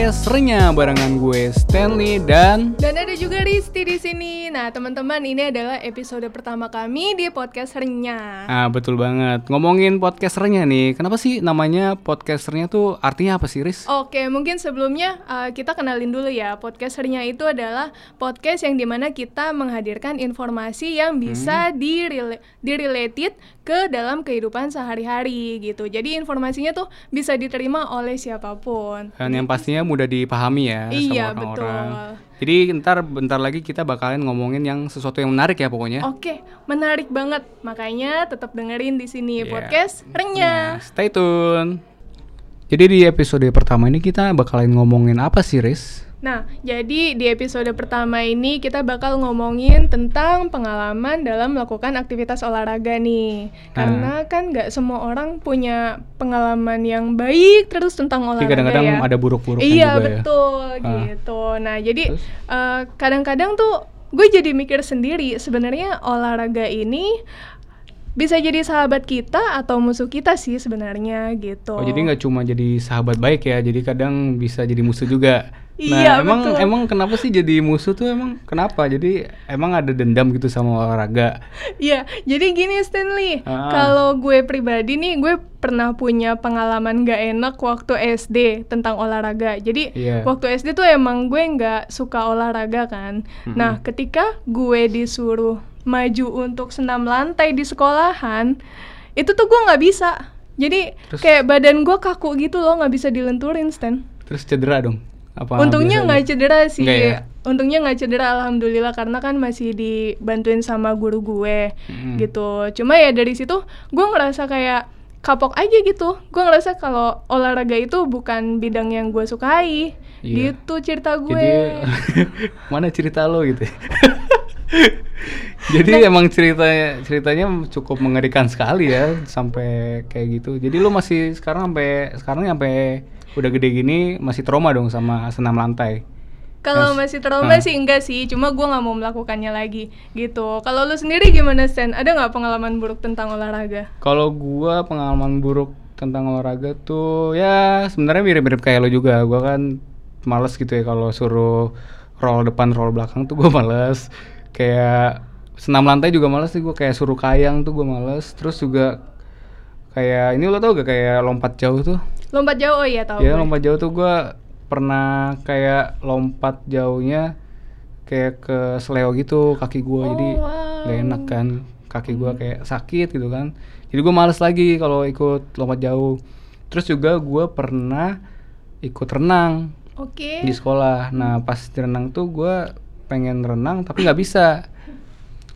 podcast Renya barengan gue Stanley dan Dan ada juga Risti di sini. Nah, teman-teman, ini adalah episode pertama kami di podcast Renya. Ah betul banget. Ngomongin podcast Renya nih, kenapa sih namanya podcast Renya tuh artinya apa sih, Riz? Oke, mungkin sebelumnya uh, kita kenalin dulu ya. Podcast Renya itu adalah podcast yang di mana kita menghadirkan informasi yang bisa direla- direlated ke dalam kehidupan sehari-hari gitu. Jadi informasinya tuh bisa diterima oleh siapa pun. Dan yang pastinya mudah dipahami ya Iya, sama orang-orang. betul. Jadi ntar bentar lagi kita bakalan ngomongin yang sesuatu yang menarik ya pokoknya. Oke, menarik banget. Makanya tetap dengerin di sini Iya. podcast Renya. Nah, stay tune. Jadi di episode pertama ini kita bakalan ngomongin apa sih, Riz? Nah, jadi di episode pertama ini kita bakal ngomongin tentang pengalaman dalam melakukan aktivitas olahraga nih. Karena kan nggak semua orang punya pengalaman yang baik terus tentang olahraga kadang-kadang ya. ada buruk-buruknya Iya juga ya. betul Ah. gitu. Nah jadi eh, kadang-kadang tuh gue jadi mikir sendiri sebenarnya olahraga ini bisa jadi sahabat kita atau musuh kita sih sebenarnya gitu. Oh, jadi nggak cuma jadi sahabat baik ya, jadi kadang bisa jadi musuh juga. Iya, nah, emang betul. emang kenapa sih jadi musuh tuh emang kenapa? Jadi emang ada dendam gitu sama olahraga. Iya, jadi gini Stanley, Ah. kalau gue pribadi nih, gue pernah punya pengalaman gak enak waktu SD tentang olahraga. Jadi Iya. waktu SD tuh emang gue nggak suka olahraga kan. Mm-mm. Nah, ketika gue disuruh maju untuk senam lantai di sekolahan, itu tuh gue nggak bisa. Jadi Terus? kayak badan gue kaku gitu loh, nggak bisa dilenturin Stan. Terus cedera dong? Apa Untungnya nggak cedera sih. Ya? Untungnya nggak cedera alhamdulillah karena kan masih dibantuin sama guru gue Mm-mm. gitu. Cuma ya dari situ gue ngerasa kayak kapok aja gitu. Gue ngerasa kalau olahraga itu bukan bidang yang gue sukai. Iya. Gitu cerita gue. Jadi mana cerita lo gitu? Jadi emang ceritanya ceritanya cukup mengerikan sekali ya sampai kayak gitu. Jadi lu masih sekarang sampai sekarang sampai udah gede gini masih trauma dong sama senam lantai. Kalau Mas- masih trauma ah. sih enggak sih, cuma gue nggak mau melakukannya lagi gitu. Kalau lu sendiri gimana Stan? Ada nggak pengalaman buruk tentang olahraga? Kalau gua pengalaman buruk tentang olahraga tuh ya sebenarnya mirip-mirip kayak lo juga. Gua kan males gitu ya kalau suruh roll depan roll belakang tuh gua males. Kayak senam lantai juga males sih gua kayak suruh kayang tuh gua males. Terus juga kayak ini lo tau gak kayak lompat jauh tuh? Lompat jauh oh iya tahu. ya gue. lompat jauh tuh gua pernah kayak lompat jauhnya kayak ke seleo gitu kaki gua jadi Oh, wow. gak enak kan kaki gua kayak sakit gitu kan jadi gua males lagi kalau ikut lompat jauh terus juga gua pernah ikut renang Oke. di sekolah nah pas di renang tuh gua pengen renang tapi nggak bisa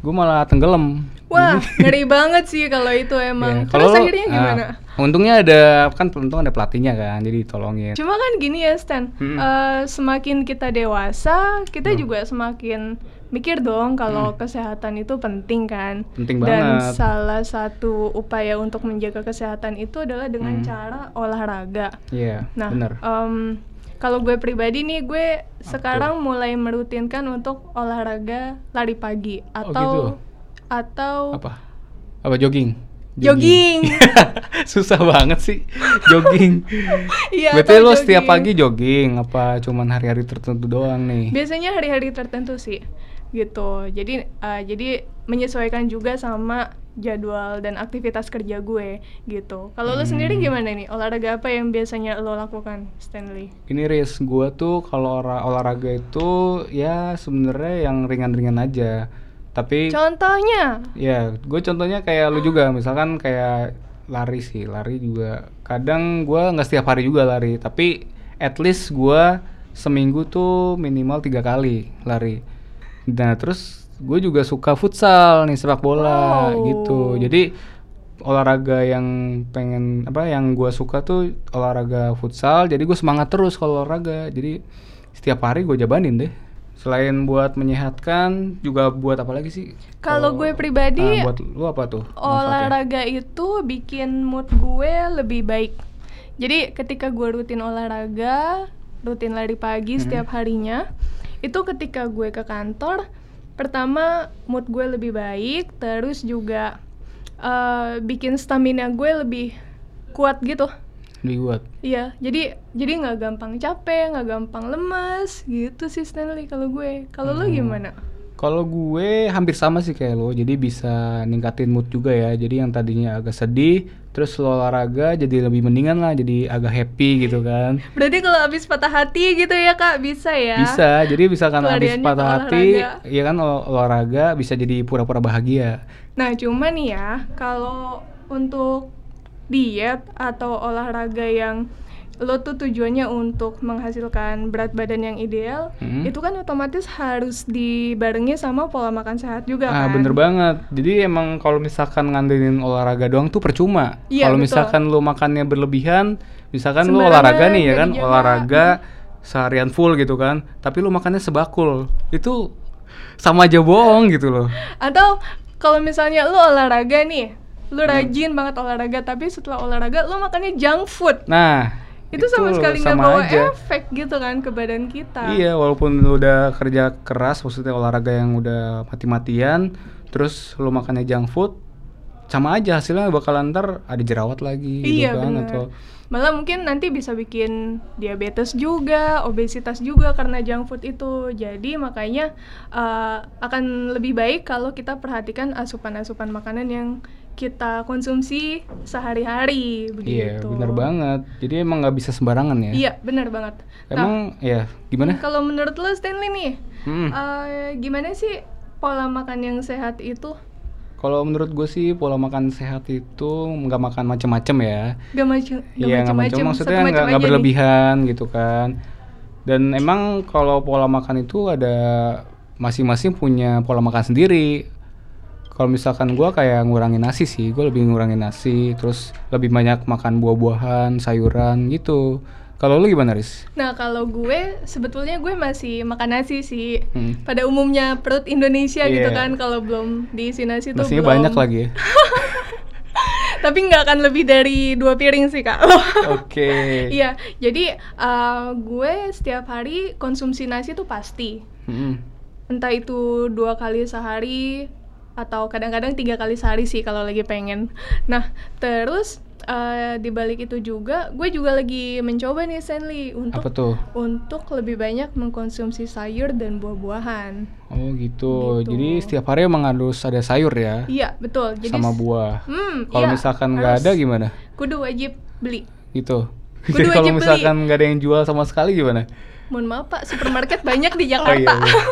gua malah tenggelam Wah, ngeri banget sih kalau itu emang. Ya, Terus lo- akhirnya ah, gimana? untungnya ada kan untung ada pelatihnya kan jadi tolongin Cuma kan gini ya Stan, Mm-mm. eh, semakin kita dewasa, kita Hmm. juga semakin mikir dong kalau kesehatan itu penting kan. Penting Dan banget. salah satu upaya untuk menjaga kesehatan itu adalah dengan Hmm. cara olahraga. Iya, Nah, bener. em, kalau gue pribadi nih, gue sekarang mulai merutinkan untuk olahraga lari pagi atau gitu? atau apa? Apa jogging? jogging. Susah banget sih jogging. Iya, Berarti lo setiap jogging. pagi jogging apa cuman hari-hari tertentu doang nih? Biasanya hari-hari tertentu sih, gitu. Jadi uh, jadi menyesuaikan juga sama jadwal dan aktivitas kerja gue, gitu. Kalau lo sendiri Hmm. gimana nih? Olahraga apa yang biasanya lo lakukan, Stanley? Ini Riz, gua tuh kalau olah- olahraga itu ya sebenarnya yang ringan-ringan aja. Tapi Contohnya, ya, gue contohnya kayak lu juga, misalkan kayak lari sih, lari juga. Kadang gua nggak setiap hari juga lari, tapi at least gua seminggu tuh minimal tiga kali lari. Nah terus gue juga suka futsal nih sepak bola Wow. gitu. Jadi olahraga yang pengen apa yang gua suka tuh olahraga futsal. Jadi gue semangat terus kalau olahraga. Jadi setiap hari gue jabanin deh. Selain buat menyehatkan, juga buat apa lagi sih? Kalau gue pribadi, Ah, buat lu apa tuh? manfaatnya? olahraga itu bikin mood gue lebih baik. Jadi ketika gue rutin olahraga, rutin lari pagi Mhm. setiap harinya, itu ketika gue ke kantor, pertama mood gue lebih baik, terus juga eh, bikin stamina gue lebih kuat gitu. lebih kuat. Iya, jadi jadi nggak gampang capek, nggak gampang lemas, gitu sih Stanley kalau gue. Kalau lo Hmm. gimana? Kalau gue hampir sama sih kayak lo, jadi bisa ningkatin mood juga ya. Jadi yang tadinya agak sedih, terus lo olahraga jadi lebih mendingan lah, jadi agak happy gitu kan. Berarti kalau habis patah hati gitu ya kak, bisa ya? Bisa, jadi misalkan habis Pelariannya patah hati, ya kan ol- olahraga bisa jadi pura-pura bahagia. Nah, cuma nih ya, kalau untuk diet atau olahraga yang lo tuh tujuannya untuk menghasilkan berat badan yang ideal, Hmm. itu kan otomatis harus dibarengi sama pola makan sehat juga Ah kan. bener banget. Jadi emang kalau misalkan ngandelin olahraga doang tuh percuma. Iya, kalau misalkan lo makannya berlebihan, misalkan lo olahraga nih ya kan, olahraga seharian full gitu kan, tapi lo makannya sebakul, itu sama aja bohong gitu loh. Atau kalau misalnya lo olahraga nih, lo Hmm. rajin banget olahraga, tapi setelah olahraga lo makannya junk food. Nah Itu, sama sekali nggak bawa aja. efek gitu kan ke badan kita. Iya, walaupun lu udah kerja keras, maksudnya olahraga yang udah mati-matian, terus lu makannya junk food, sama aja hasilnya bakalan ntar ada jerawat lagi gitu Iya kan bener. atau Malah mungkin nanti bisa bikin diabetes juga, obesitas juga karena junk food itu. Jadi makanya eh, akan lebih baik kalau kita perhatikan asupan-asupan makanan yang kita konsumsi sehari-hari Iya, begitu. bener banget. Jadi emang nggak bisa sembarangan ya. Iya, bener banget. Nah, Emang ya gimana? kalau menurut lo Stanley nih, Hmm. eh, gimana sih pola makan yang sehat itu? Kalau menurut gue sih pola makan sehat itu nggak makan macem-macem ya. Gak macam, Iya nggak macam maksudnya nggak nggak berlebihan gitu kan. Dan emang kalau pola makan itu ada masing-masing punya pola makan sendiri. Kalau misalkan gua kayak ngurangin nasi sih, gue lebih ngurangin nasi, terus lebih banyak makan buah-buahan, sayuran gitu. Kalau lu gimana Riz? Nah kalau gue sebetulnya gue masih makan nasi sih. Hmm. Pada umumnya perut Indonesia gitu Iya. kan kalau belum diisi nasi tuh Nasinya belum. banyak lagi ya. Tapi nggak akan lebih dari dua piring sih kak. Oke. Iya, jadi uh, gue setiap hari konsumsi nasi tuh pasti. Mm-mm. Entah itu dua kali sehari atau kadang-kadang tiga kali sehari sih kalau lagi pengen. Nah terus uh, di balik itu juga gue juga lagi mencoba nih Stanley untuk Apa tuh? untuk lebih banyak mengkonsumsi sayur dan buah-buahan. Oh gitu. Gitu. Jadi setiap hari emang harus ada sayur ya, Iya, betul. Jadi sama buah. Hmm, Kalau iya, misalkan nggak ada gimana? Kudu wajib beli. Gitu. Kudu Jadi kalau misalkan nggak ada yang jual sama sekali gimana? Mohon maaf Pak, supermarket banyak di Oh Jakarta. iya. iya.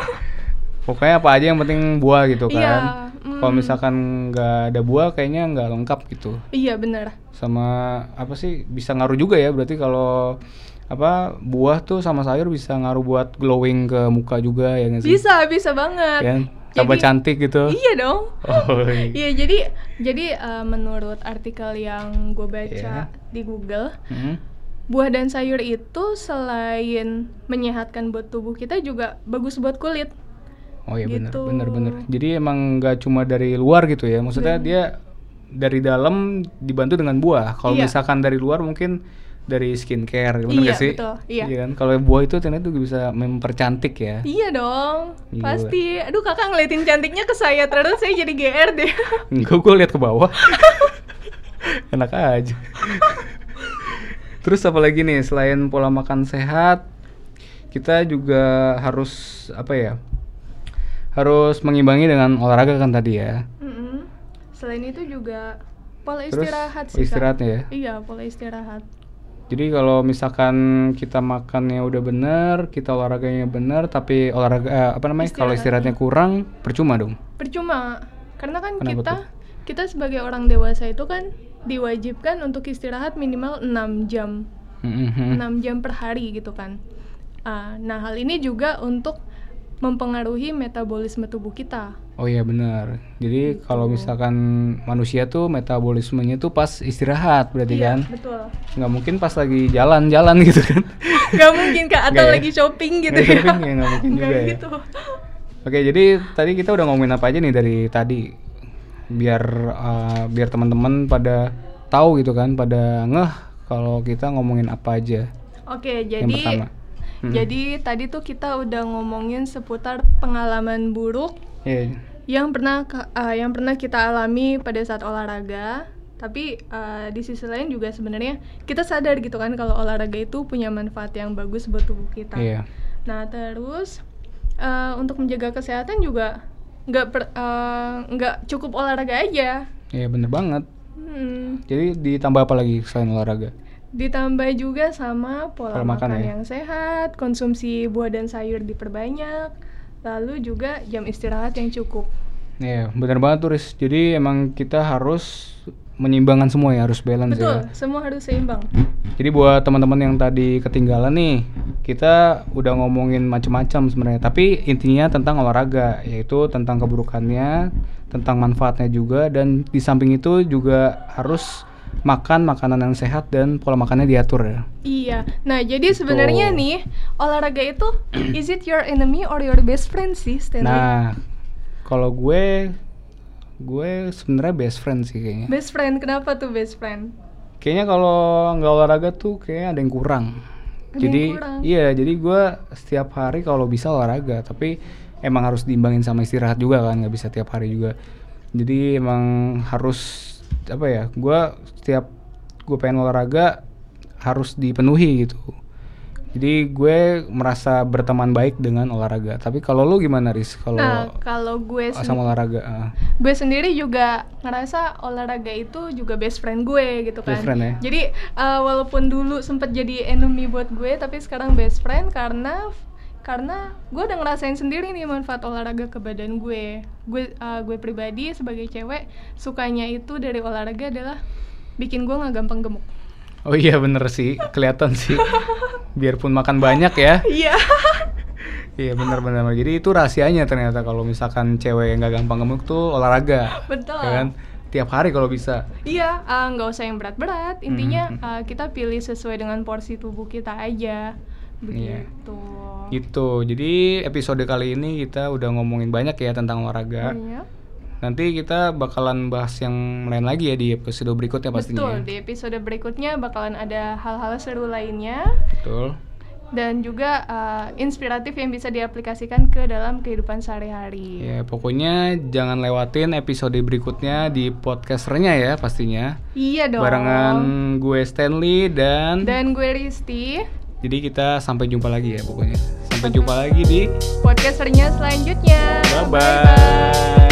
Pokoknya apa aja yang penting buah gitu kan. Iya, Kalau mm. misalkan nggak ada buah kayaknya nggak lengkap gitu. Iya, bener. Sama apa sih bisa ngaruh juga ya berarti kalau apa buah tuh sama sayur bisa ngaruh buat glowing ke muka juga ya nggak sih? Bisa, bisa banget. Kan? Tambah cantik gitu. Iya dong. Oh, iya. Iya, jadi jadi uh, menurut artikel yang gue baca Iya. di Google, Mm-mm. buah dan sayur itu selain menyehatkan buat tubuh kita juga bagus buat kulit. Oh iya benar, Gitu. benar, benar. Jadi emang nggak cuma dari luar gitu ya, maksudnya dia dari dalam dibantu dengan buah. Kalau Iya. misalkan dari luar mungkin dari skincare, benar Iya, nggak sih? betul, iya. kan. Kalau buah itu ternyata juga bisa mempercantik ya. Iya dong, Gila. pasti. Aduh kakak ngeliatin cantiknya ke saya terus saya jadi GR deh. Enggak, gue lihat ke bawah. Enak aja. Terus apa lagi nih selain pola makan sehat, kita juga harus apa ya? Harus mengimbangi dengan olahraga kan tadi ya. Mm-mm. Selain itu juga pola Terus istirahat sih Kak. istirahatnya ya. Iya, pola istirahat. Jadi kalau misalkan kita makannya udah bener, kita olahraganya bener, tapi olahraga eh, apa namanya? Kalau istirahatnya kurang, percuma dong. Percuma, karena kan Kenapa kita tuh? kita sebagai orang dewasa itu kan diwajibkan untuk istirahat minimal 6 jam. Mhm. 6 jam per hari gitu kan. Ah, nah, hal ini juga untuk mempengaruhi metabolisme tubuh kita. Oh iya benar. Jadi Gitu. kalau misalkan manusia tuh metabolismenya tuh pas istirahat berarti Iya, kan? betul. Nggak mungkin pas lagi jalan-jalan gitu kan? Gak mungkin kak, atau Nggak ya? lagi shopping gitu Nggak ya? shopping ya, nggak mungkin Nggak juga ya. gitu. Oke, jadi tadi kita udah ngomongin apa aja nih dari tadi, biar uh, biar teman-teman pada tahu gitu kan, pada ngeh kalau kita ngomongin apa aja. Oke, Yang jadi pertama. Hmm. jadi tadi tuh kita udah ngomongin seputar pengalaman buruk Iya. yang pernah ah, yang pernah kita alami pada saat olahraga. tapi uh, di sisi lain juga sebenarnya kita sadar gitu kan kalau olahraga itu punya manfaat yang bagus buat tubuh kita Iya. nah terus uh, untuk menjaga kesehatan juga nggak per- uh, nggak cukup olahraga aja Iya bener banget. Hmm, Jadi ditambah apa lagi selain olahraga? Ditambah juga sama pola, Pola makan makan, ya? yang sehat konsumsi buah dan sayur diperbanyak lalu juga jam istirahat yang cukup Iya bener banget tuh Riz. Jadi emang kita harus menyimbangkan semua ya, harus balance betul ya. semua harus seimbang Jadi buat teman-teman yang tadi ketinggalan nih, kita udah ngomongin macam-macam sebenarnya. Tapi intinya tentang olahraga, yaitu tentang keburukannya, tentang manfaatnya juga, dan di samping itu juga harus makan makanan yang sehat dan pola makannya diatur ya. Iya. Nah, jadi sebenarnya nih olahraga itu is it your enemy or your best friend sih, Stanley? Nah, kalau gue, gue sebenarnya best friend sih kayaknya. Best friend, kenapa tuh best friend? Kayaknya kalau nggak olahraga tuh kayaknya ada yang kurang. Ada yang jadi kurang. iya, jadi gue setiap hari kalau bisa olahraga, tapi emang harus diimbangin sama istirahat juga kan, nggak bisa tiap hari juga. Jadi emang harus apa ya? Gue setiap gue pengen olahraga harus dipenuhi gitu. Jadi gue merasa berteman baik dengan olahraga. Tapi kalau lu gimana Riz? Kalau Nah, kalau gue sama olahraga? ah. gue sendiri juga ngerasa olahraga itu juga best friend gue gitu kan. Best friend ya? Jadi uh, walaupun dulu sempet jadi enemy buat gue, tapi sekarang best friend karena karena gue udah ngerasain sendiri nih manfaat olahraga ke badan gue. Gue uh, gue pribadi sebagai cewek sukanya itu dari olahraga adalah bikin gue nggak gampang gemuk. Oh iya bener sih, kelihatan sih. Biarpun makan banyak ya. Iya. Iya benar-benar. Jadi itu rahasianya ternyata kalau misalkan cewek yang nggak gampang gemuk tuh olahraga. Betul. Ya kan? Tiap hari kalau bisa. Iya, uh, nggak usah yang berat-berat. Intinya Mhm. uh, kita pilih sesuai dengan porsi tubuh kita aja. Iya. Begitu. Gitu. Jadi episode kali ini kita udah ngomongin banyak ya tentang olahraga. Iya. Nanti kita bakalan bahas yang lain lagi ya di episode berikutnya pastinya. Betul, di episode berikutnya bakalan ada hal-hal seru lainnya Betul. dan juga uh, inspiratif yang bisa diaplikasikan ke dalam kehidupan sehari-hari. Ya pokoknya jangan lewatin episode berikutnya di podcasternya ya pastinya. Iya dong. Barengan gue Stanley dan, dan gue Risti, jadi kita sampai jumpa lagi ya pokoknya. Sampai jumpa lagi di podcasternya selanjutnya. Bye bye.